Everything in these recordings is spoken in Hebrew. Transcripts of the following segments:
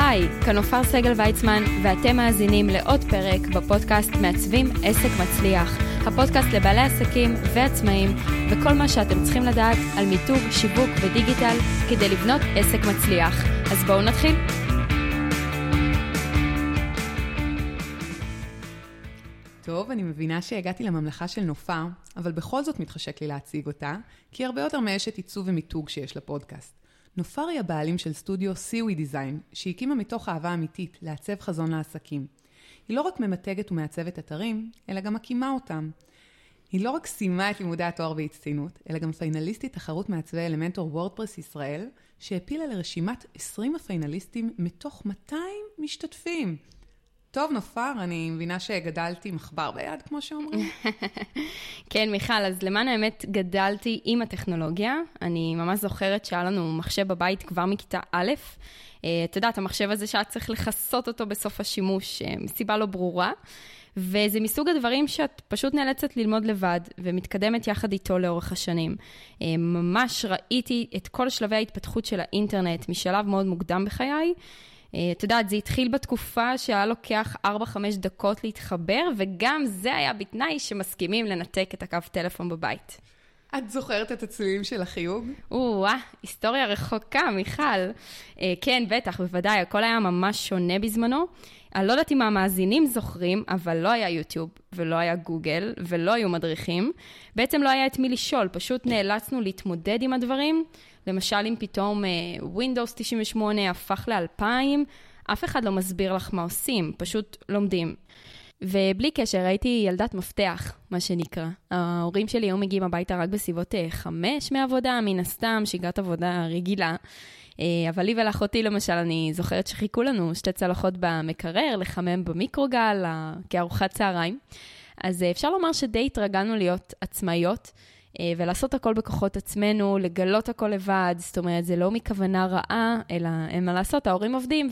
היי, כאן עופר סגל ויצמן, ואתם מאזינים לעוד פרק בפודקאסט מעצבים עסק מצליח. הפודקאסט לבעלי עסקים ועצמאים, וכל מה שאתם צריכים לדעת על מיתוג, שיווק ודיגיטל כדי לבנות עסק מצליח. אז בואו נתחיל. טוב, אני מבינה שהגעתי לממלכה של נופר, אבל בכל זאת מתחשק לי להציג אותה, כי הרבה יותר מאשת עיצוב ומיתוג שיש לפודקאסט. נופר היא הבעלים של סטודיו סיווי דיזיין, שהקימה מתוך אהבה אמיתית לעצב חזון לעסקים. היא לא רק ממתגת ומעצבת אתרים, אלא גם מקימה אותם. היא לא רק סיימה את לימודי התואר בהצטיינות, אלא גם פיינליסטית תחרות מעצבי אלמנטור וורדפרס ישראל, שהפילה לרשימת 20 הפיינליסטים מתוך 200 משתתפים. טוב, נופר, אני מבינה שגדלתי מחבר ביד, כמו שאומרים. כן, מיכל, אז למען האמת, גדלתי עם הטכנולוגיה. אני ממש זוכרת שהיה לנו מחשב בבית כבר מכיתה א'. אה, את יודעת, המחשב הזה שאת צריך לכסות אותו בסוף השימוש, אה, מסיבה לא ברורה. וזה מסוג הדברים שאת פשוט נאלצת ללמוד לבד, ומתקדמת יחד איתו לאורך השנים. אה, ממש ראיתי את כל שלבי ההתפתחות של האינטרנט משלב מאוד מוקדם בחיי. אה, את יודעת, זה התחיל בתקופה שהיה לוקח 4-5 דקות להתחבר, וגם זה היה בתנאי שמסכימים לנתק את הקו טלפון בבית. את זוכרת את הצלילים של החיוג? או-אה, היסטוריה רחוקה, מיכל. אה, כן, בטח, בוודאי, הכל היה ממש שונה בזמנו. אני לא יודעת אם המאזינים זוכרים, אבל לא היה יוטיוב, ולא היה גוגל, ולא היו מדריכים. בעצם לא היה את מי לשאול, פשוט נאלצנו להתמודד עם הדברים. למשל, אם פתאום uh, Windows 98 הפך ל-2000, אף אחד לא מסביר לך מה עושים, פשוט לומדים. ובלי קשר, הייתי ילדת מפתח, מה שנקרא. ההורים שלי היו מגיעים הביתה רק בסביבות uh, חמש מעבודה, מן הסתם, שגרת עבודה רגילה. Uh, אבל לי ולאחותי, למשל, אני זוכרת שחיכו לנו שתי צלחות במקרר, לחמם במיקרוגל, כארוחת צהריים. אז אפשר לומר שדי התרגלנו להיות עצמאיות. אה, ולעשות הכל בכוחות עצמנו, לגלות הכל לבד, זאת אומרת, זה לא מכוונה רעה, אלא אין מה לעשות, ההורים עובדים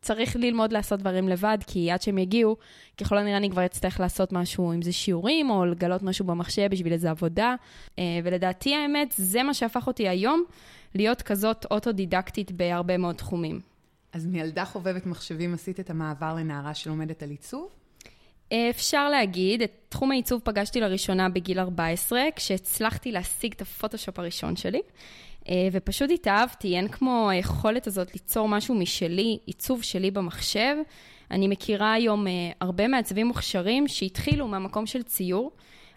וצריך ללמוד לעשות דברים לבד, כי עד שהם יגיעו, ככל הנראה אני כבר אצטרך לעשות משהו, אם זה שיעורים, או לגלות משהו במחשב בשביל איזה עבודה. אה, ולדעתי האמת, זה מה שהפך אותי היום להיות כזאת אוטודידקטית בהרבה מאוד תחומים. אז מילדה חובבת מחשבים עשית את המעבר לנערה שלומדת על עיצוב? אפשר להגיד, את תחום העיצוב פגשתי לראשונה בגיל 14, כשהצלחתי להשיג את הפוטושופ הראשון שלי, אה, ופשוט התאהבתי, אין כמו היכולת הזאת ליצור משהו משלי, עיצוב שלי במחשב. אני מכירה היום אה, הרבה מעצבים מוכשרים שהתחילו מהמקום של ציור,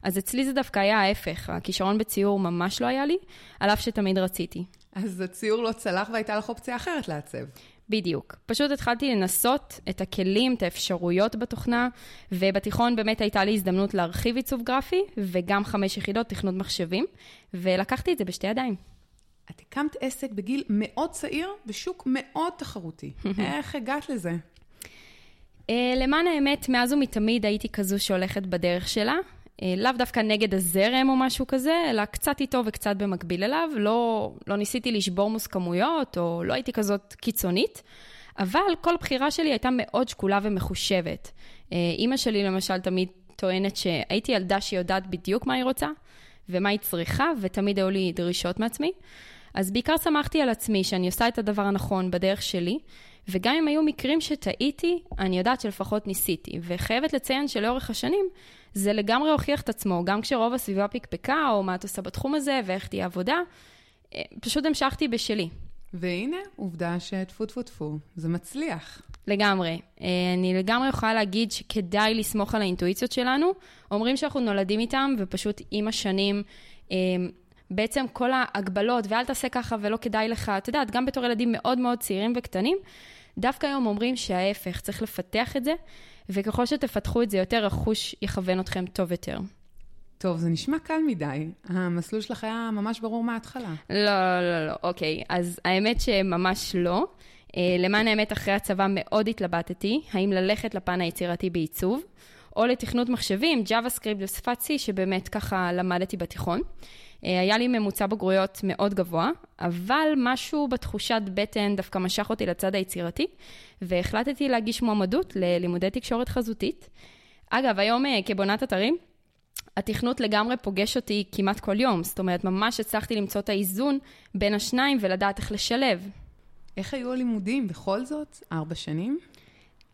אז אצלי זה דווקא היה ההפך, הכישרון בציור ממש לא היה לי, על אף שתמיד רציתי. אז הציור לא צלח והייתה לך אופציה אחרת לעצב. בדיוק. פשוט התחלתי לנסות את הכלים, את האפשרויות בתוכנה, ובתיכון באמת הייתה לי הזדמנות להרחיב עיצוב גרפי, וגם חמש יחידות תכנות מחשבים, ולקחתי את זה בשתי ידיים. את הקמת עסק בגיל מאוד צעיר בשוק מאוד תחרותי. איך הגעת לזה? Uh, למען האמת, מאז ומתמיד הייתי כזו שהולכת בדרך שלה, אה, לאו דווקא נגד הזרם או משהו כזה, אלא קצת איתו וקצת במקביל אליו. לא, לא ניסיתי לשבור מוסכמויות, או לא הייתי כזאת קיצונית, אבל כל בחירה שלי הייתה מאוד שקולה ומחושבת. אה, אימא שלי למשל תמיד טוענת שהייתי ילדה שיודעת בדיוק מה היא רוצה ומה היא צריכה, ותמיד היו לי דרישות מעצמי. אז בעיקר שמחתי על עצמי שאני עושה את הדבר הנכון בדרך שלי, וגם אם היו מקרים שטעיתי, אני יודעת שלפחות ניסיתי. וחייבת לציין שלאורך השנים, זה לגמרי הוכיח את עצמו, גם כשרוב הסביבה פקפקה, או מה את עושה בתחום הזה, ואיך תהיה עבודה, אה, פשוט המשכתי בשלי. והנה, עובדה שטפו טפו טפו, זה מצליח. לגמרי. אה, אני לגמרי יכולה להגיד שכדאי לסמוך על האינטואיציות שלנו. אומרים שאנחנו נולדים איתם, ופשוט עם השנים, אה, בעצם כל ההגבלות, ואל תעשה ככה ולא כדאי לך, את יודעת, גם בתור ילדים מאוד מאוד צעירים וקטנים, דווקא היום אומרים שההפך, צריך לפתח את זה, וככל שתפתחו את זה יותר, החוש יכוון אתכם טוב יותר. טוב, זה נשמע קל מדי. המסלול שלך היה ממש ברור מההתחלה. לא, לא, לא, אוקיי. אז האמת שממש לא. אה, למען האמת, אחרי הצבא מאוד התלבטתי, האם ללכת לפן היצירתי בעיצוב, או לתכנות מחשבים, JavaScript ושפת C, שבאמת ככה למדתי בתיכון. אה, היה לי ממוצע בגרויות מאוד גבוה, אבל משהו בתחושת בטן דווקא משך אותי לצד היצירתי, והחלטתי להגיש מועמדות ללימודי תקשורת חזותית. אגב, היום אה, כבונת אתרים, התכנות לגמרי פוגש אותי כמעט כל יום, זאת אומרת, ממש הצלחתי למצוא את האיזון בין השניים ולדעת איך לשלב. איך היו הלימודים בכל זאת? ארבע שנים?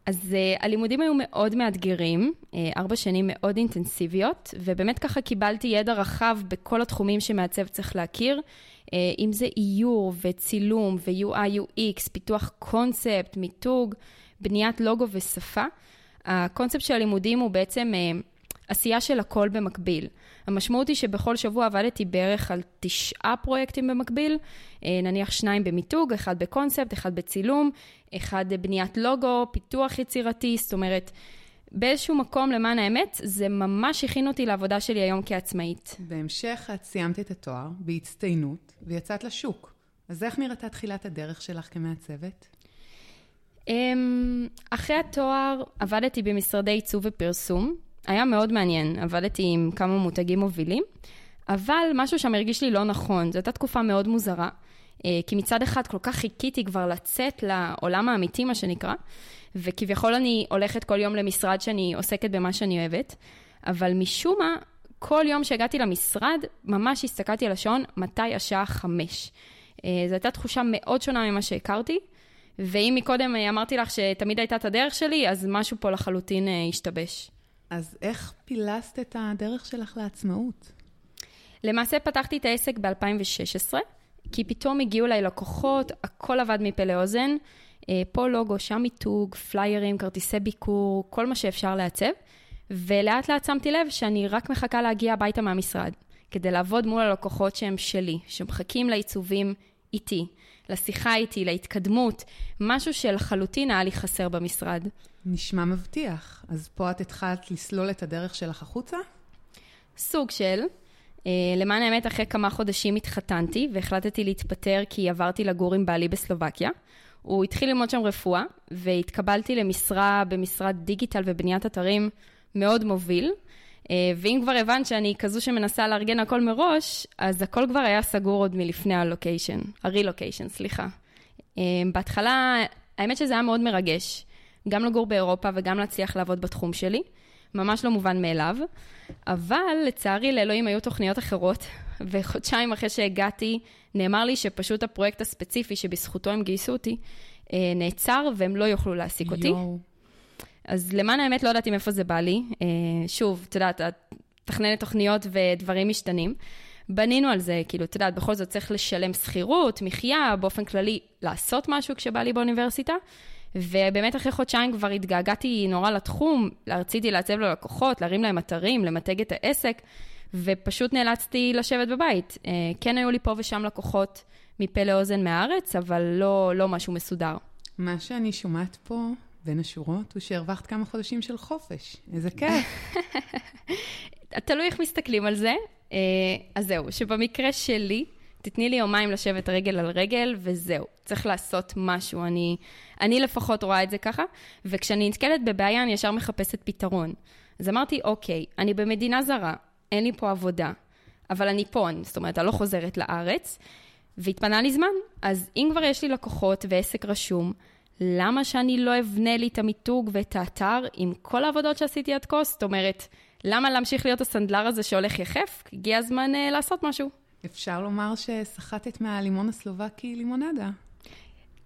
אז uh, הלימודים היו מאוד מאתגרים, uh, ארבע שנים מאוד אינטנסיביות, ובאמת ככה קיבלתי ידע רחב בכל התחומים שמעצב צריך להכיר, uh, אם זה איור וצילום ו-UI UX, פיתוח קונספט, מיתוג, בניית לוגו ושפה. הקונספט של הלימודים הוא בעצם uh, עשייה של הכל במקביל. המשמעות היא שבכל שבוע עבדתי בערך על תשעה פרויקטים במקביל, אה, נניח שניים במיתוג, אחד בקונספט, אחד בצילום, אחד בניית לוגו, פיתוח יצירתי, זאת אומרת, באיזשהו מקום, למען האמת, זה ממש הכין אותי לעבודה שלי היום כעצמאית. בהמשך את סיימת את התואר בהצטיינות ויצאת לשוק. אז איך נראתה תחילת הדרך שלך כמעצבת? אמ, אחרי התואר עבדתי במשרדי עיצוב ופרסום, היה מאוד מעניין, עבדתי עם כמה מותגים מובילים, אבל משהו שם הרגיש לי לא נכון, זו הייתה תקופה מאוד מוזרה, אה, כי מצד אחד כל כך חיכיתי כבר לצאת לעולם האמיתי, מה שנקרא, וכביכול אני הולכת כל יום למשרד שאני עוסקת במה שאני אוהבת, אבל משום מה, כל יום שהגעתי למשרד, ממש הסתכלתי על השעון, מתי השעה חמש. אה, זו הייתה תחושה מאוד שונה ממה שהכרתי, ואם מקודם אה, אמרתי לך שתמיד הייתה את הדרך שלי, אז משהו פה לחלוטין השתבש. אז איך פילסת את הדרך שלך לעצמאות? למעשה פתחתי את העסק ב-2016, כי פתאום הגיעו אליי לקוחות, הכל עבד מפה לאוזן. אה, פה לוגו, שם מיתוג, פליירים, כרטיסי ביקור, כל מה שאפשר לעצב. ולאט לאט שמתי לב שאני רק מחכה להגיע הביתה מהמשרד, כדי לעבוד מול הלקוחות שהם שלי, שמחכים לעיצובים איתי, לשיחה איתי, להתקדמות, משהו שלחלוטין היה לי חסר במשרד. נשמע מבטיח. אז פה את התחלת לסלול את הדרך שלך החוצה? סוג של. Uh, למען האמת, אחרי כמה חודשים התחתנתי והחלטתי להתפטר כי עברתי לגור עם בעלי בסלובקיה. הוא התחיל ללמוד שם רפואה, והתקבלתי למשרה במשרד דיגיטל ובניית אתרים מאוד מוביל. Uh, ואם כבר הבנת שאני כזו שמנסה לארגן הכל מראש, אז הכל כבר היה סגור עוד מלפני הלוקיישן, הרילוקיישן, סליחה. Uh, בהתחלה, האמת שזה היה מאוד מרגש. גם לגור באירופה וגם להצליח לעבוד בתחום שלי. ממש לא מובן מאליו. אבל לצערי לאלוהים היו תוכניות אחרות, וחודשיים אחרי שהגעתי, נאמר לי שפשוט הפרויקט הספציפי שבזכותו הם גייסו אותי, אה, נעצר והם לא יוכלו להעסיק אותי. אז למען האמת לא ידעתי מאיפה זה בא לי. אה, שוב, את יודעת, את מתכננת תוכניות ודברים משתנים. בנינו על זה, כאילו, את יודעת, בכל זאת צריך לשלם שכירות, מחיה, באופן כללי, לעשות משהו כשבא לי באוניברסיטה. ובאמת אחרי חודשיים כבר התגעגעתי נורא לתחום, רציתי לעצב ללקוחות, להרים להם אתרים, למתג את העסק, ופשוט נאלצתי לשבת בבית. אה, כן היו לי פה ושם לקוחות מפה לאוזן מהארץ, אבל לא, לא משהו מסודר. מה שאני שומעת פה בין השורות הוא שהרווחת כמה חודשים של חופש. איזה כיף. תלוי איך מסתכלים על זה. אה, אז זהו, שבמקרה שלי, תתני לי יומיים לשבת רגל על רגל, וזהו. צריך לעשות משהו. אני, אני לפחות רואה את זה ככה, וכשאני נתקלת בבעיה, אני ישר מחפשת פתרון. אז אמרתי, אוקיי, אני במדינה זרה, אין לי פה עבודה, אבל אני פה, אני, זאת אומרת, אני לא חוזרת לארץ, והתפנה לי זמן. אז אם כבר יש לי לקוחות ועסק רשום, למה שאני לא אבנה לי את המיתוג ואת האתר עם כל העבודות שעשיתי עד כה? זאת אומרת, למה להמשיך להיות הסנדלר הזה שהולך יחף? הגיע הזמן uh, לעשות משהו. אפשר לומר שסחטת מהלימון הסלובקי לימונדה.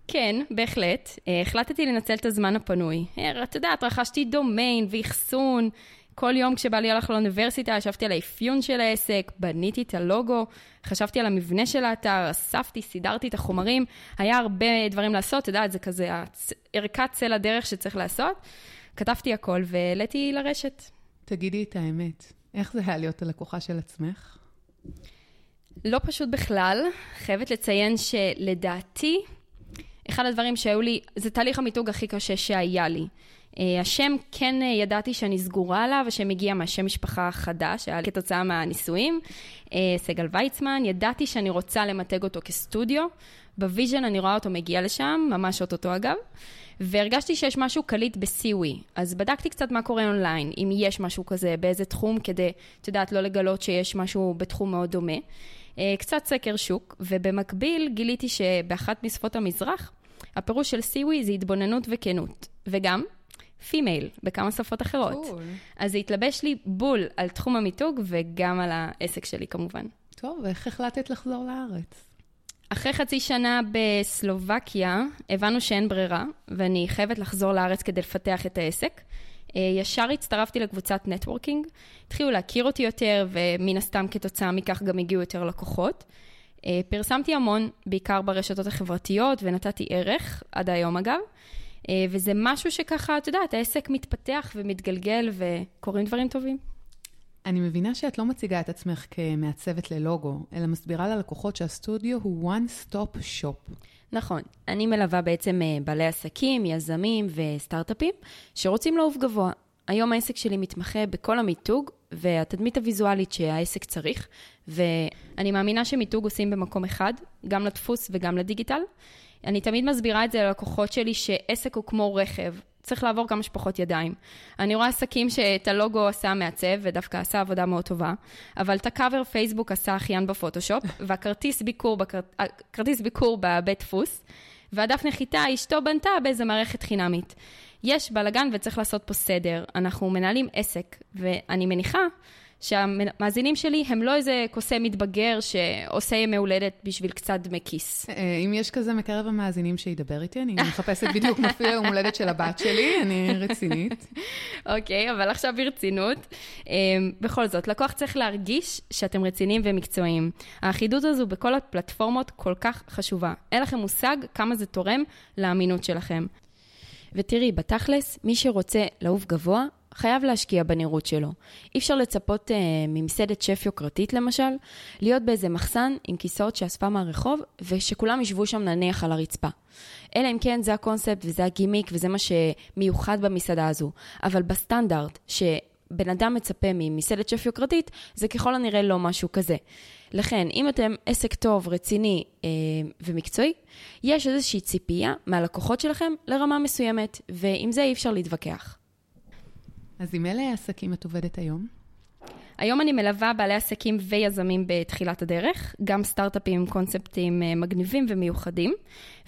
כן, בהחלט. Uh, החלטתי לנצל את הזמן הפנוי. Uh, את יודעת, רכשתי דומיין ואחסון. כל יום כשבא לי הלך לאוניברסיטה, ישבתי על האפיון של העסק, בניתי את הלוגו, חשבתי על המבנה של האתר, אספתי, סידרתי את החומרים. היה הרבה דברים לעשות, את יודעת, זה כזה ערכת צל הדרך שצריך לעשות. כתבתי הכל והעליתי לרשת. תגידי את האמת, איך זה היה להיות הלקוחה של עצמך? לא פשוט בכלל. חייבת לציין שלדעתי, אחד הדברים שהיו לי, זה תהליך המיתוג הכי קשה שהיה לי. Uh, השם, כן uh, ידעתי שאני סגורה עליו, השם הגיע מהשם משפחה חדש, היה כתוצאה מהנישואים, uh, סגל ויצמן, ידעתי שאני רוצה למתג אותו כסטודיו, ב vision אני רואה אותו מגיע לשם, ממש אוטוטו אגב, והרגשתי שיש משהו קליט בסיווי, אז בדקתי קצת מה קורה אונליין, אם יש משהו כזה, באיזה תחום, כדי, את יודעת, לא לגלות שיש משהו בתחום מאוד דומה. אה, קצת סקר שוק, ובמקביל גיליתי שבאחת משפות המזרח, הפירוש של סיווי זה התבוננות וכנות, וגם female בכמה שפות אחרות. Cool. אז זה התלבש לי בול על תחום המיתוג וגם על העסק שלי כמובן. טוב, ואיך החלטת לחזור לארץ? אחרי חצי שנה בסלובקיה, הבנו שאין ברירה, ואני חייבת לחזור לארץ כדי לפתח את העסק. אה, ישר הצטרפתי לקבוצת נטוורקינג, התחילו להכיר אותי יותר, ומן הסתם כתוצאה מכך גם הגיעו יותר לקוחות. אה, פרסמתי המון, בעיקר ברשתות החברתיות, ונתתי ערך, עד היום אגב. אה, וזה משהו שככה, את יודעת, העסק מתפתח ומתגלגל וקורים דברים טובים. אני מבינה שאת לא מציגה את עצמך כמעצבת ללוגו, אלא מסבירה ללקוחות שהסטודיו הוא one stop shop. נכון, אני מלווה בעצם אה, בעלי עסקים, יזמים וסטארט-אפים שרוצים לעוף גבוה. היום העסק שלי מתמחה בכל המיתוג והתדמית הוויזואלית שהעסק צריך, ואני מאמינה שמיתוג עושים במקום אחד, גם לדפוס וגם לדיגיטל. אני תמיד מסבירה את זה ללקוחות שלי שעסק הוא כמו רכב, צריך לעבור כמה שפחות ידיים. אני רואה עסקים שאת הלוגו עשה מעצב, ודווקא עשה עבודה מאוד טובה, אבל את הקאבר פייסבוק עשה אחיין בפוטושופ, והכרטיס ביקור, בקר... ביקור בבית דפוס, והדף נחיתה אשתו בנתה באיזה מערכת חינמית. יש בלאגן וצריך לעשות פה סדר. אנחנו מנהלים עסק, ואני מניחה שהמאזינים שלי הם לא איזה קוסם מתבגר שעושה ימי הולדת בשביל קצת דמי כיס. אה, אם יש כזה מקרב המאזינים שידבר איתי, אני מחפשת בדיוק מפעיל היום הולדת של הבת שלי, אני רצינית. אוקיי, אבל עכשיו ברצינות. אה, בכל זאת, לקוח צריך להרגיש שאתם רציניים ומקצועיים. האחידות הזו בכל הפלטפורמות כל כך חשובה. אין לכם מושג כמה זה תורם לאמינות שלכם. ותראי, בתכלס, מי שרוצה לעוף גבוה, חייב להשקיע בנראות שלו. אי אפשר לצפות uh, ממסעדת שף יוקרתית למשל, להיות באיזה מחסן עם כיסאות שאספה מהרחוב, ושכולם ישבו שם נניח על הרצפה. אלא אם כן זה הקונספט וזה הגימיק וזה מה שמיוחד במסעדה הזו. אבל בסטנדרט שבן אדם מצפה ממסעדת שף יוקרתית, זה ככל הנראה לא משהו כזה. לכן, אם אתם עסק טוב, רציני אה, ומקצועי, יש איזושהי ציפייה מהלקוחות שלכם לרמה מסוימת, ועם זה אי אפשר להתווכח. אז עם אלה העסקים את עובדת היום? היום אני מלווה בעלי עסקים ויזמים בתחילת הדרך, גם סטארט-אפים עם קונספטים אה, מגניבים ומיוחדים,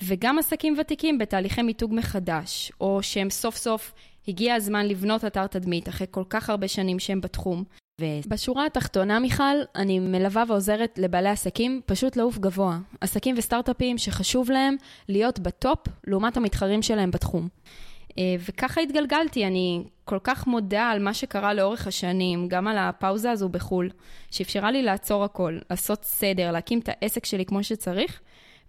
וגם עסקים ותיקים בתהליכי מיתוג מחדש, או שהם סוף סוף הגיע הזמן לבנות אתר תדמית אחרי כל כך הרבה שנים שהם בתחום. ובשורה התחתונה, מיכל, אני מלווה ועוזרת לבעלי עסקים פשוט לעוף גבוה. עסקים וסטארט-אפים שחשוב להם להיות בטופ לעומת המתחרים שלהם בתחום. אה, וככה התגלגלתי, אני כל כך מודה על מה שקרה לאורך השנים, גם על הפאוזה הזו בחו"ל, שאפשרה לי לעצור הכל, לעשות סדר, להקים את העסק שלי כמו שצריך,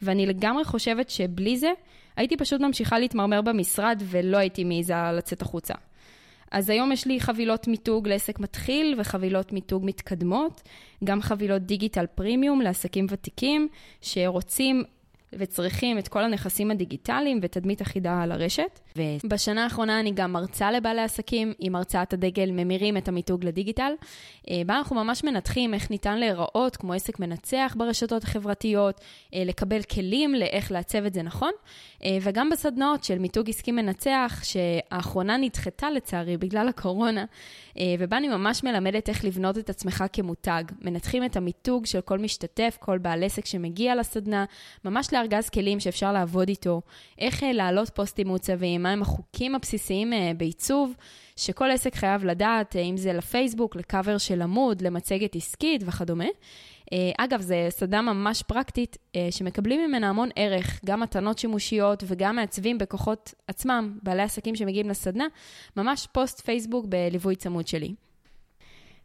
ואני לגמרי חושבת שבלי זה, הייתי פשוט ממשיכה להתמרמר במשרד ולא הייתי מעיזה לצאת החוצה. אז היום יש לי חבילות מיתוג לעסק מתחיל וחבילות מיתוג מתקדמות, גם חבילות דיגיטל פרימיום לעסקים ותיקים שרוצים וצריכים את כל הנכסים הדיגיטליים ותדמית אחידה על הרשת. ובשנה האחרונה אני גם מרצה לבעלי עסקים עם הרצאת הדגל ממירים את המיתוג לדיגיטל, אה, בה אנחנו ממש מנתחים איך ניתן להיראות כמו עסק מנצח ברשתות החברתיות, אה, לקבל כלים לאיך לעצב את זה נכון, אה, וגם בסדנאות של מיתוג עסקי מנצח, שהאחרונה נדחתה לצערי בגלל הקורונה, ובה אני ממש מלמדת איך לבנות את עצמך כמותג. מנתחים את המיתוג של כל משתתף, כל בעל עסק שמגיע לסדנה, ממש לארגז כלים שאפשר לעבוד איתו, איך להעלות פוסטים מעוצבים, מהם החוקים הבסיסיים אה, בעיצוב, שכל עסק חייב לדעת, אה, אם זה לפייסבוק, לקאבר של עמוד, למצגת עסקית וכדומה. אה, אגב, זו סדנה ממש פרקטית, שמקבלים ממנה המון ערך, גם מתנות שימושיות וגם מעצבים בכוחות עצמם, בעלי עסקים שמגיעים לסדנה, ממש פוסט פייסבוק בליווי צמוד שלי.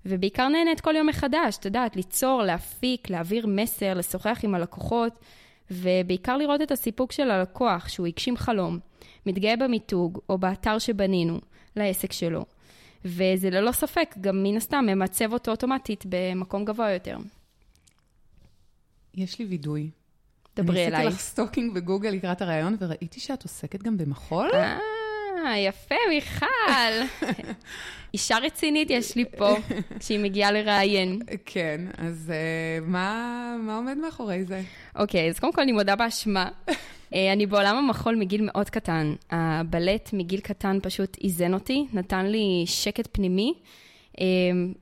ובעיקר נהנית כל יום מחדש, את יודעת, ליצור, להפיק, להעביר מסר, לשוחח עם הלקוחות, ובעיקר לראות את הסיפוק של הלקוח, שהוא הגשים חלום, מתגאה במיתוג או באתר שבנינו לעסק שלו. וזה ללא ספק גם מן הסתם ממצב אותו אוטומטית במקום גבוה יותר. יש לי וידוי. דברי אליי. אני עשיתי לך stalking בגוגל לקראת הראיון, וראיתי שאת עוסקת גם במחול. אה, יפה, מיכל. אישה רצינית יש לי פה, כשהיא מגיעה לראיין. כן, אז uh, מה, מה עומד מאחורי זה? אוקיי, okay, אז קודם כל אני מודה באשמה. אה, אני בעולם המחול מגיל מאוד קטן. הבלט מגיל קטן פשוט איזן אותי, נתן לי שקט פנימי. אה,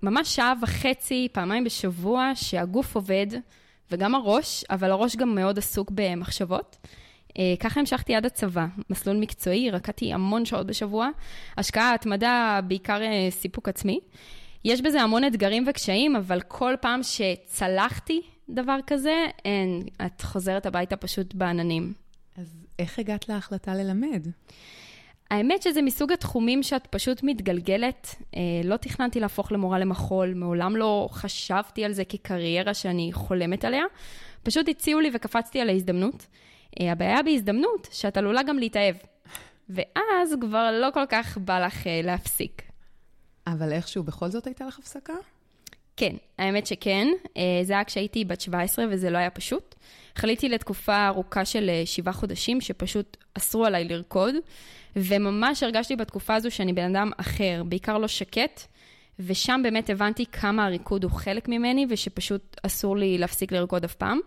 ממש שעה וחצי, פעמיים בשבוע, שהגוף עובד, וגם הראש, אבל הראש גם מאוד עסוק במחשבות. אה, ככה המשכתי עד הצבא, מסלול מקצועי, רקדתי המון שעות בשבוע, השקעה, התמדה, בעיקר סיפוק עצמי. יש בזה המון אתגרים וקשיים, אבל כל פעם שצלחתי דבר כזה, אין, את חוזרת הביתה פשוט בעננים. אז איך הגעת להחלטה ללמד? האמת שזה מסוג התחומים שאת פשוט מתגלגלת. אה, לא תכננתי להפוך למורה למחול, מעולם לא חשבתי על זה כקריירה שאני חולמת עליה. פשוט הציעו לי וקפצתי על ההזדמנות. אה, הבעיה בהזדמנות, שאת עלולה גם להתאהב. ואז כבר לא כל כך בא לך אה, להפסיק. אבל איכשהו בכל זאת הייתה לך הפסקה? כן, האמת שכן. זה היה כשהייתי בת 17 וזה לא היה פשוט. חליתי לתקופה ארוכה של שבעה חודשים שפשוט אסרו עליי לרקוד. וממש הרגשתי בתקופה הזו שאני בן אדם אחר, בעיקר לא שקט, ושם באמת הבנתי כמה הריקוד הוא חלק ממני, ושפשוט אסור לי להפסיק לרקוד אף פעם.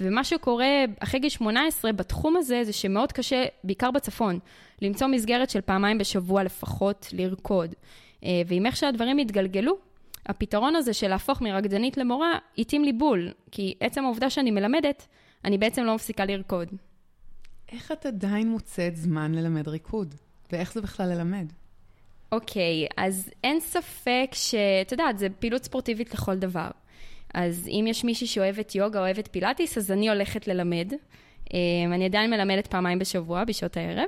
ומה שקורה אחרי גיל 18 בתחום הזה, זה שמאוד קשה, בעיקר בצפון, למצוא מסגרת של פעמיים בשבוע לפחות לרקוד. אה, ועם איך שהדברים התגלגלו, הפתרון הזה של להפוך מרקדנית למורה, התאים לי בול, כי עצם העובדה שאני מלמדת, אני בעצם לא מפסיקה לרקוד. איך את עדיין מוצאת זמן ללמד ריקוד? ואיך זה בכלל ללמד? אוקיי, okay, אז אין ספק שאת יודעת, זה פעילות ספורטיבית לכל דבר. אז אם יש מישהי שאוהבת יוגה, אוהבת פילאטיס, אז אני הולכת ללמד. אמ, אני עדיין מלמדת פעמיים בשבוע, בשעות הערב.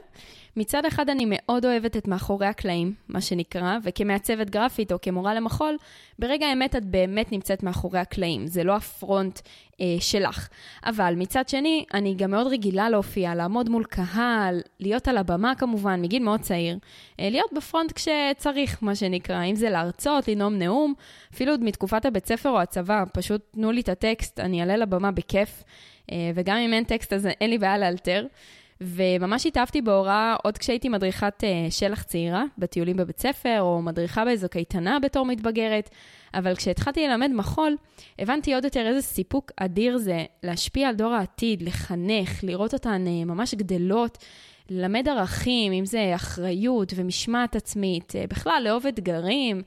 מצד אחד אני מאוד אוהבת את מאחורי הקלעים, מה שנקרא, וכמעצבת גרפית או כמורה למחול, ברגע האמת את באמת נמצאת מאחורי הקלעים, זה לא הפרונט אה, שלך. אבל מצד שני, אני גם מאוד רגילה להופיע, לעמוד מול קהל, להיות על הבמה כמובן, מגיל מאוד צעיר, אה, להיות בפרונט כשצריך, מה שנקרא, אם זה להרצות, לנאום נאום, אפילו עוד מתקופת הבית ספר או הצבא, פשוט תנו לי את הטקסט, אני אעלה לבמה בכיף, אה, וגם אם אין טקסט אז אין לי בעיה לאלתר. וממש התאהבתי בהוראה עוד כשהייתי מדריכת uh, שלח צעירה בטיולים בבית ספר, או מדריכה באיזו קייטנה בתור מתבגרת, אבל כשהתחלתי ללמד מחול, הבנתי עוד יותר איזה סיפוק אדיר זה להשפיע על דור העתיד, לחנך, לראות אותן uh, ממש גדלות. ללמד ערכים, אם זה אחריות ומשמעת עצמית, uh, בכלל לאהוב אתגרים,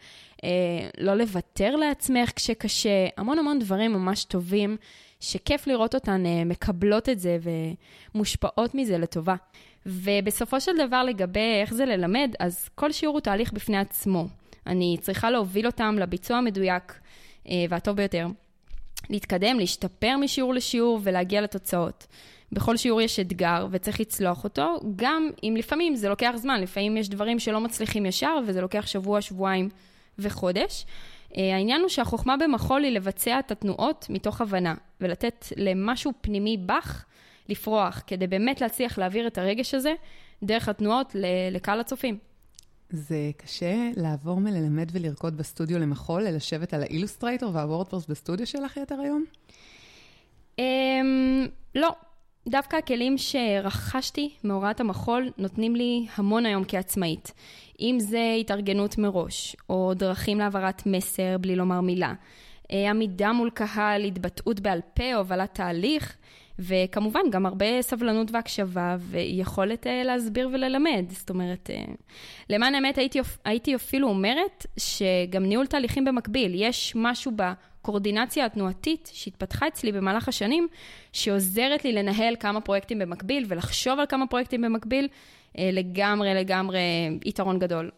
לא לוותר לעצמך כשקשה, המון המון דברים ממש טובים שכיף לראות אותן אה, מקבלות את זה ומושפעות מזה לטובה. ובסופו של דבר, לגבי איך זה ללמד, אז כל שיעור הוא תהליך בפני עצמו. אני צריכה להוביל אותם לביצוע המדויק אה, והטוב ביותר. להתקדם, להשתפר משיעור לשיעור ולהגיע לתוצאות. בכל שיעור יש אתגר וצריך לצלוח אותו, גם אם לפעמים זה לוקח זמן, לפעמים יש דברים שלא מצליחים ישר וזה לוקח שבוע, שבועיים וחודש. אה, העניין הוא שהחוכמה במחול היא לבצע את התנועות מתוך הבנה, ולתת למשהו פנימי בך לפרוח, כדי באמת להצליח להעביר את הרגש הזה דרך התנועות לקהל הצופים. זה קשה לעבור מללמד ולרקוד בסטודיו למחול, ללשבת על האילוסטרייטור והוורדפורס בסטודיו שלך יותר היום? Um, לא. דווקא הכלים שרכשתי מהוראת המחול נותנים לי המון היום כעצמאית. אם זה התארגנות מראש, או דרכים להעברת מסר בלי לומר מילה, אה, עמידה מול קהל, התבטאות בעל פה, הובלת תהליך, וכמובן גם הרבה סבלנות והקשבה ויכולת uh, להסביר וללמד. זאת אומרת, uh, למען האמת הייתי, הייתי אפילו אומרת שגם ניהול תהליכים במקביל, יש משהו בקורדינציה התנועתית שהתפתחה אצלי במהלך השנים, שעוזרת לי לנהל כמה פרויקטים במקביל ולחשוב על כמה פרויקטים במקביל, אה, לגמרי, לגמרי יתרון גדול.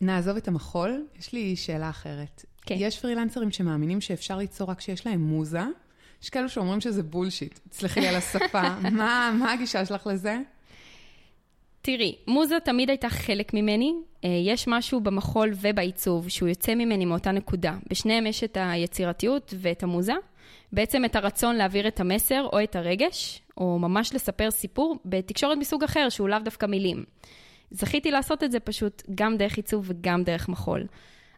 נעזוב את המחול, יש לי שאלה אחרת. כן. יש פרילנסרים שמאמינים שאפשר ליצור רק כשיש להם מוזה. יש כאלו שאומרים שזה בולשיט. תסלחי לי על השפה. מה, מה הגישה שלך לזה? תראי, מוזה תמיד הייתה חלק ממני. אה, יש משהו במחול ובעיצוב שהוא יוצא ממני מאותה נקודה. בשניהם יש את היצירתיות ואת המוזה. בעצם את הרצון להעביר את המסר או את הרגש, או ממש לספר סיפור בתקשורת מסוג אחר, שהוא לאו דווקא מילים. זכיתי לעשות את זה פשוט גם דרך עיצוב וגם דרך מחול.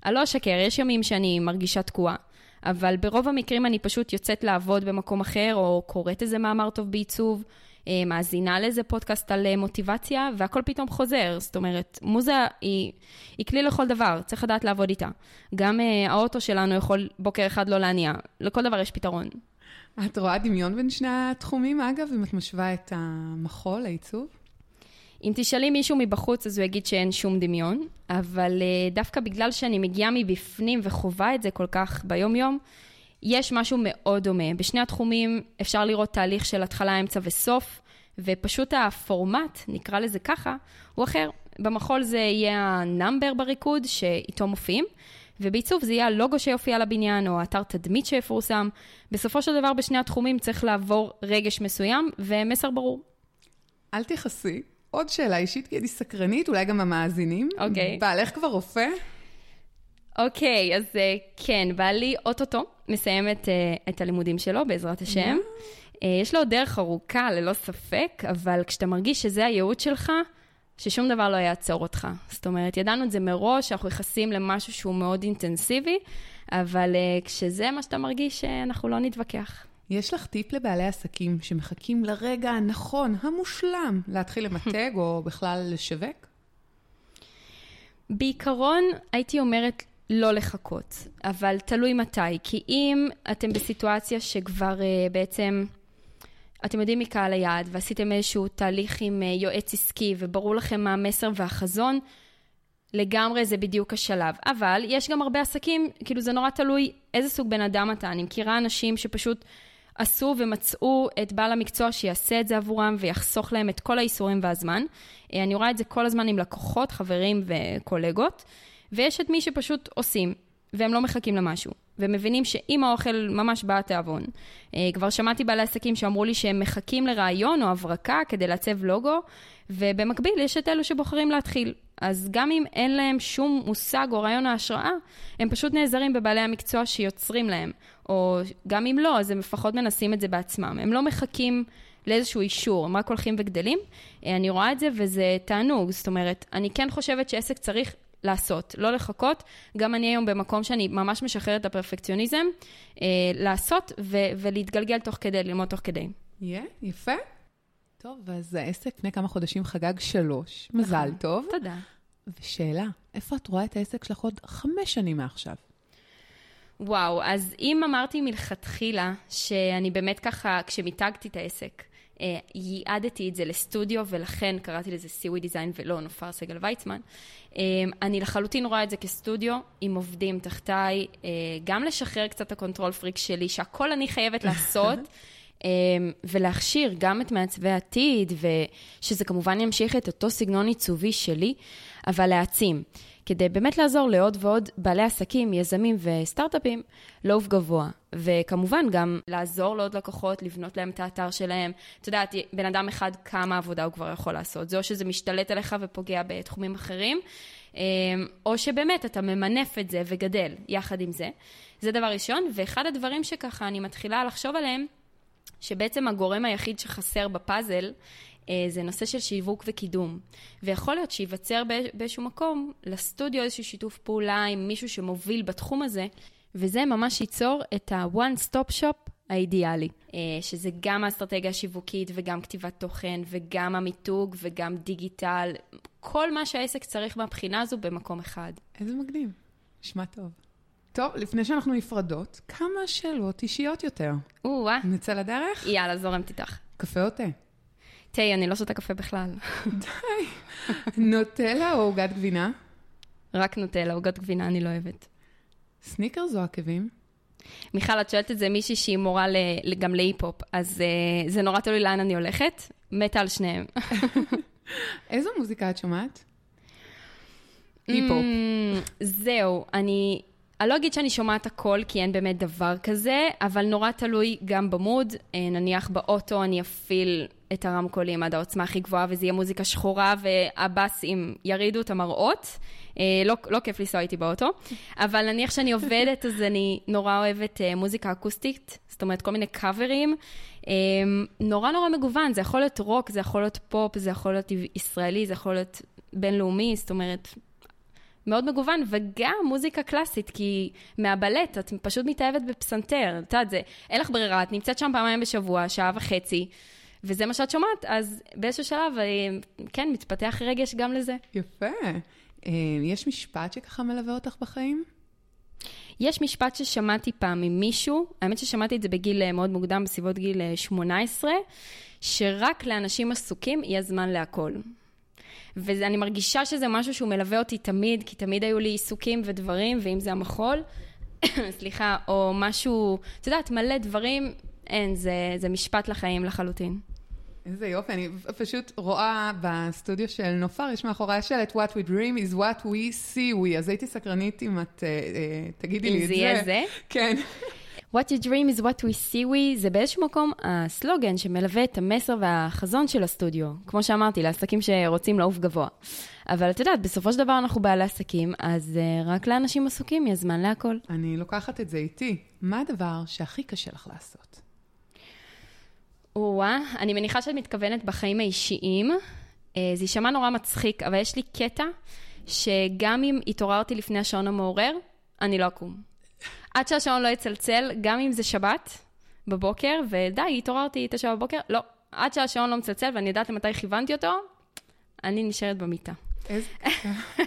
אני לא אשקר, יש ימים שאני מרגישה תקועה, אבל ברוב המקרים אני פשוט יוצאת לעבוד במקום אחר, או קוראת איזה מאמר טוב בעיצוב, מאזינה לאיזה פודקאסט על אה, מוטיבציה, והכל פתאום חוזר. זאת אומרת, מוזה היא, היא כלי לכל דבר, צריך לדעת לעבוד איתה. גם uh, האוטו שלנו יכול בוקר אחד לא להניע, לכל דבר יש פתרון. את רואה דמיון בין שני התחומים, אגב, אם את משווה את המחול, העיצוב? אם תשאלי מישהו מבחוץ, אז הוא יגיד שאין שום דמיון, אבל דווקא בגלל שאני מגיעה מבפנים וחווה את זה כל כך ביום-יום, יש משהו מאוד דומה. בשני התחומים אפשר לראות תהליך של התחלה, אמצע וסוף, ופשוט הפורמט, נקרא לזה ככה, הוא אחר. במחול זה יהיה ה number בריקוד שאיתו מופיעים, ובעיצוב זה יהיה הלוגו שיופיע על הבניין, או אתר תדמית שיפורסם. בסופו של דבר, בשני התחומים צריך לעבור רגש מסוים ומסר ברור. אל תכעסי. עוד שאלה אישית, כי אני סקרנית, אולי גם המאזינים. אוקיי. בעלך כבר רופא? אוקיי, אז אה, כן, בעלי אוטוטו מסיים את, אה, את הלימודים שלו, בעזרת השם. אה, יש לו עוד דרך ארוכה, ללא ספק, אבל כשאתה מרגיש שזה הייעוד שלך, ששום דבר לא יעצור אותך. זאת אומרת, ידענו את זה מראש, אנחנו נכנסים למשהו שהוא מאוד אינטנסיבי, אבל כשזה מה שאתה מרגיש, אנחנו לא נתווכח. יש לך טיפ לבעלי עסקים שמחכים לרגע הנכון, המושלם, להתחיל למתג או בכלל לשווק? בעיקרון, הייתי אומרת לא לחכות, אבל תלוי מתי. כי אם אתם בסיטואציה שכבר uh, בעצם, אתם יודעים מקהל היעד, ועשיתם איזשהו תהליך עם uh, יועץ עסקי, וברור לכם מה המסר והחזון, לגמרי זה בדיוק השלב. אבל יש גם הרבה עסקים, כאילו זה נורא תלוי איזה סוג בן אדם אתה. אני מכירה אנשים שפשוט עשו ומצאו את בעל המקצוע שיעשה את זה עבורם ויחסוך להם את כל האיסורים והזמן. אה, אני רואה את זה כל הזמן עם לקוחות, חברים וקולגות. ויש את מי שפשוט עושים, והם לא מחכים למשהו, ומבינים שאם האוכל ממש בא התיאבון. אה, כבר שמעתי בעלי עסקים שאמרו לי שהם מחכים לרעיון או הברקה כדי לעצב לוגו, ובמקביל יש את אלו שבוחרים להתחיל. אז גם אם אין להם שום מושג או רעיון ההשראה, הם פשוט נעזרים בבעלי המקצוע שיוצרים להם. או גם אם לא, אז הם לפחות מנסים את זה בעצמם. הם לא מחכים לאיזשהו אישור, הם רק הולכים וגדלים. אה, אני רואה את זה וזה תענוג. זאת אומרת, אני כן חושבת שעסק צריך לעשות, לא לחכות. גם אני היום במקום שאני ממש משחררת את הפרפקציוניזם, אה, לעשות ו- ולהתגלגל תוך כדי, ללמוד תוך כדי. יהיה, yeah, יפה. טוב, אז העסק לפני כמה חודשים חגג שלוש. נכון. מזל טוב. תודה. ושאלה, איפה את רואה את העסק שלך עוד חמש שנים מעכשיו? וואו, אז אם אמרתי מלכתחילה שאני באמת ככה, כשמיתגתי את העסק, ייעדתי את זה לסטודיו, ולכן קראתי לזה סיווי Design ולא נופר סגל ויצמן. אה, אני לחלוטין רואה את זה כסטודיו, עם עובדים תחתיי, אה, גם לשחרר קצת את ה control freak שלי, שהכל אני חייבת לעשות. ולהכשיר גם את מעצבי העתיד, ושזה כמובן ימשיך את אותו סגנון עיצובי שלי, אבל להעצים. כדי באמת לעזור לעוד ועוד בעלי עסקים, יזמים וסטארט-אפים לעוף גבוה. וכמובן גם לעזור לעוד לקוחות, לבנות להם את האתר שלהם. את יודעת, בן אדם אחד, כמה עבודה הוא כבר יכול לעשות. זה או שזה משתלט עליך ופוגע בתחומים אחרים, אמ, או שבאמת אתה ממנף את זה וגדל יחד עם זה. זה דבר ראשון. ואחד הדברים שככה אני מתחילה לחשוב עליהם, שבעצם הגורם היחיד שחסר בפאזל אה, זה נושא של שיווק וקידום. ויכול להיות שייווצר באיזשהו מקום לסטודיו איזשהו שיתוף פעולה עם מישהו שמוביל בתחום הזה, וזה ממש ייצור את ה-one stop shop האידיאלי, אה, שזה גם האסטרטגיה השיווקית וגם כתיבת תוכן וגם המיתוג וגם דיגיטל, כל מה שהעסק צריך מהבחינה הזו במקום אחד. איזה מגניב, נשמע טוב. טוב, לפני שאנחנו נפרדות, כמה שאלות אישיות יותר. או-אה. נצא לדרך? יאללה, זורמת איתך. קפה או תה? תה, אני לא שותה קפה בכלל. די. נוטלה או עוגת גבינה? רק נוטלה, עוגת גבינה אני לא אוהבת. סניקרס או עקבים? מיכל, את שואלת את זה מישהי שהיא מורה גם להיפ-הופ, אז uh, זה נורא תלוי לאן אני הולכת. מתה על שניהם. איזו מוזיקה את שומעת? היפ-הופ. Mm, זהו, אני... אני לא אגיד שאני שומעת הכל, כי אין באמת דבר כזה, אבל נורא תלוי גם ב mood. אה, נניח באוטו אני אפעיל את הרמקולים עד העוצמה הכי גבוהה, וזה יהיה מוזיקה שחורה, והבאסים ירידו את המראות. אה, לא, לא כיף לנסוע איתי באוטו, אבל נניח שאני עובדת, אז אני נורא אוהבת אה, מוזיקה אקוסטית, זאת אומרת, כל מיני קאברים. נורא נורא מגוון, זה יכול להיות רוק, זה יכול להיות פופ, זה יכול להיות ישראלי, זה יכול להיות בינלאומי, זאת אומרת, מאוד מגוון, וגם מוזיקה קלאסית, כי מהבלט את פשוט מתאהבת בפסנתר, את יודעת, זה, אין לך ברירה, את נמצאת שם פעמיים בשבוע, שעה וחצי, וזה מה שאת שומעת, אז באיזשהו שלב, אה, כן, מתפתח רגש גם לזה. יפה. אה, יש משפט שככה מלווה אותך בחיים? יש משפט ששמעתי פעם ממישהו, האמת ששמעתי את זה בגיל אה, מאוד מוקדם, בסביבות גיל 18, שרק לאנשים עסוקים יהיה זמן להכל. ואני מרגישה שזה משהו שהוא מלווה אותי תמיד, כי תמיד היו לי עיסוקים ודברים, ואם זה המחול, סליחה, או משהו, את יודעת, מלא דברים, אין, זה, זה משפט לחיים לחלוטין. איזה יופי, אני פשוט רואה בסטודיו של נופר, יש מאחורי השלט, What we dream is what we see we, אז הייתי סקרנית אם את, אה, אה, תגידי לי את זה. אם זה יהיה זה? כן. What you dream is what we see we, זה באיזשהו מקום הסלוגן שמלווה את המסר והחזון של הסטודיו. כמו שאמרתי, לעסקים שרוצים לעוף גבוה. אבל את יודעת, בסופו של דבר אנחנו בעלי עסקים, אז uh, רק לאנשים עסוקים יש זמן להכל. אני לוקחת את זה איתי. מה הדבר שהכי קשה לך לעשות? או-אה, אני מניחה שאת מתכוונת בחיים האישיים. Uh, זה יישמע נורא מצחיק, אבל יש לי קטע שגם אם התעוררתי לפני השעון המעורר, אני לא אקום. עד שהשעון לא יצלצל, גם אם זה שבת בבוקר, ודי, התעוררתי תשע בבוקר, לא. עד שהשעון לא מצלצל ואני יודעת למתי כיוונתי אותו, אני נשארת במיטה. איזה...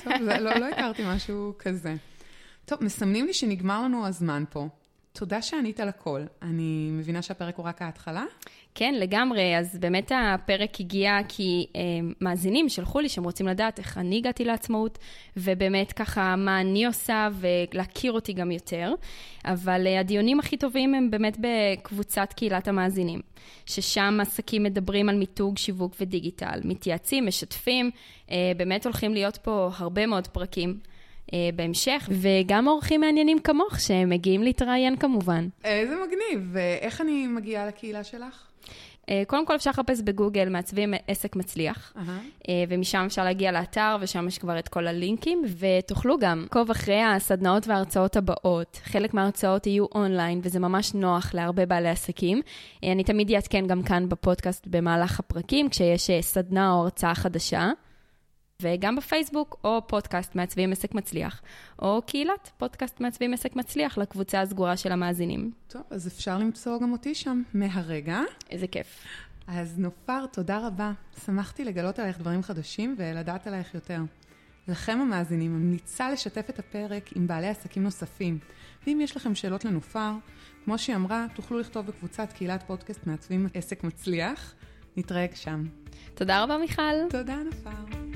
טוב, לא, לא הכרתי משהו כזה. טוב, מסמנים לי שנגמר לנו הזמן פה. תודה שענית על הכל. אני מבינה שהפרק הוא רק ההתחלה? כן, לגמרי. אז באמת הפרק הגיע כי אה, מאזינים שלחו לי שהם רוצים לדעת איך אני הגעתי לעצמאות, ובאמת ככה מה אני עושה ולהכיר אותי גם יותר. אבל אה, הדיונים הכי טובים הם באמת בקבוצת קהילת המאזינים, ששם עסקים מדברים על מיתוג, שיווק ודיגיטל, מתייעצים, משתפים, אה, באמת הולכים להיות פה הרבה מאוד פרקים. אה, בהמשך, וגם אורחים מעניינים כמוך שמגיעים להתראיין כמובן. איזה מגניב, ואיך אני מגיעה לקהילה שלך? אה, קודם כל אפשר לחפש בגוגל מעצבים עסק מצליח, uh-huh. ומשם אפשר להגיע לאתר, ושם יש כבר את כל הלינקים, ותוכלו גם לעקוב אחרי הסדנאות וההרצאות הבאות. חלק מההרצאות יהיו אונליין, וזה ממש נוח להרבה בעלי עסקים. אני תמיד אעדכן גם כאן בפודקאסט במהלך הפרקים, כשיש סדנה או הרצאה חדשה. וגם בפייסבוק, או פודקאסט מעצבים עסק מצליח, או קהילת פודקאסט מעצבים עסק מצליח לקבוצה הסגורה של המאזינים. טוב, אז אפשר למצוא גם אותי שם מהרגע. איזה כיף. אז נופר, תודה רבה. שמחתי לגלות עלייך דברים חדשים ולדעת עלייך יותר. לכם המאזינים, ממליצה לשתף את הפרק עם בעלי עסקים נוספים. ואם יש לכם שאלות לנופר, כמו שהיא אמרה, תוכלו לכתוב בקבוצת קהילת פודקאסט מעצבים עסק מצליח. נתראה שם. תודה רבה, מיכל. תודה, נופר.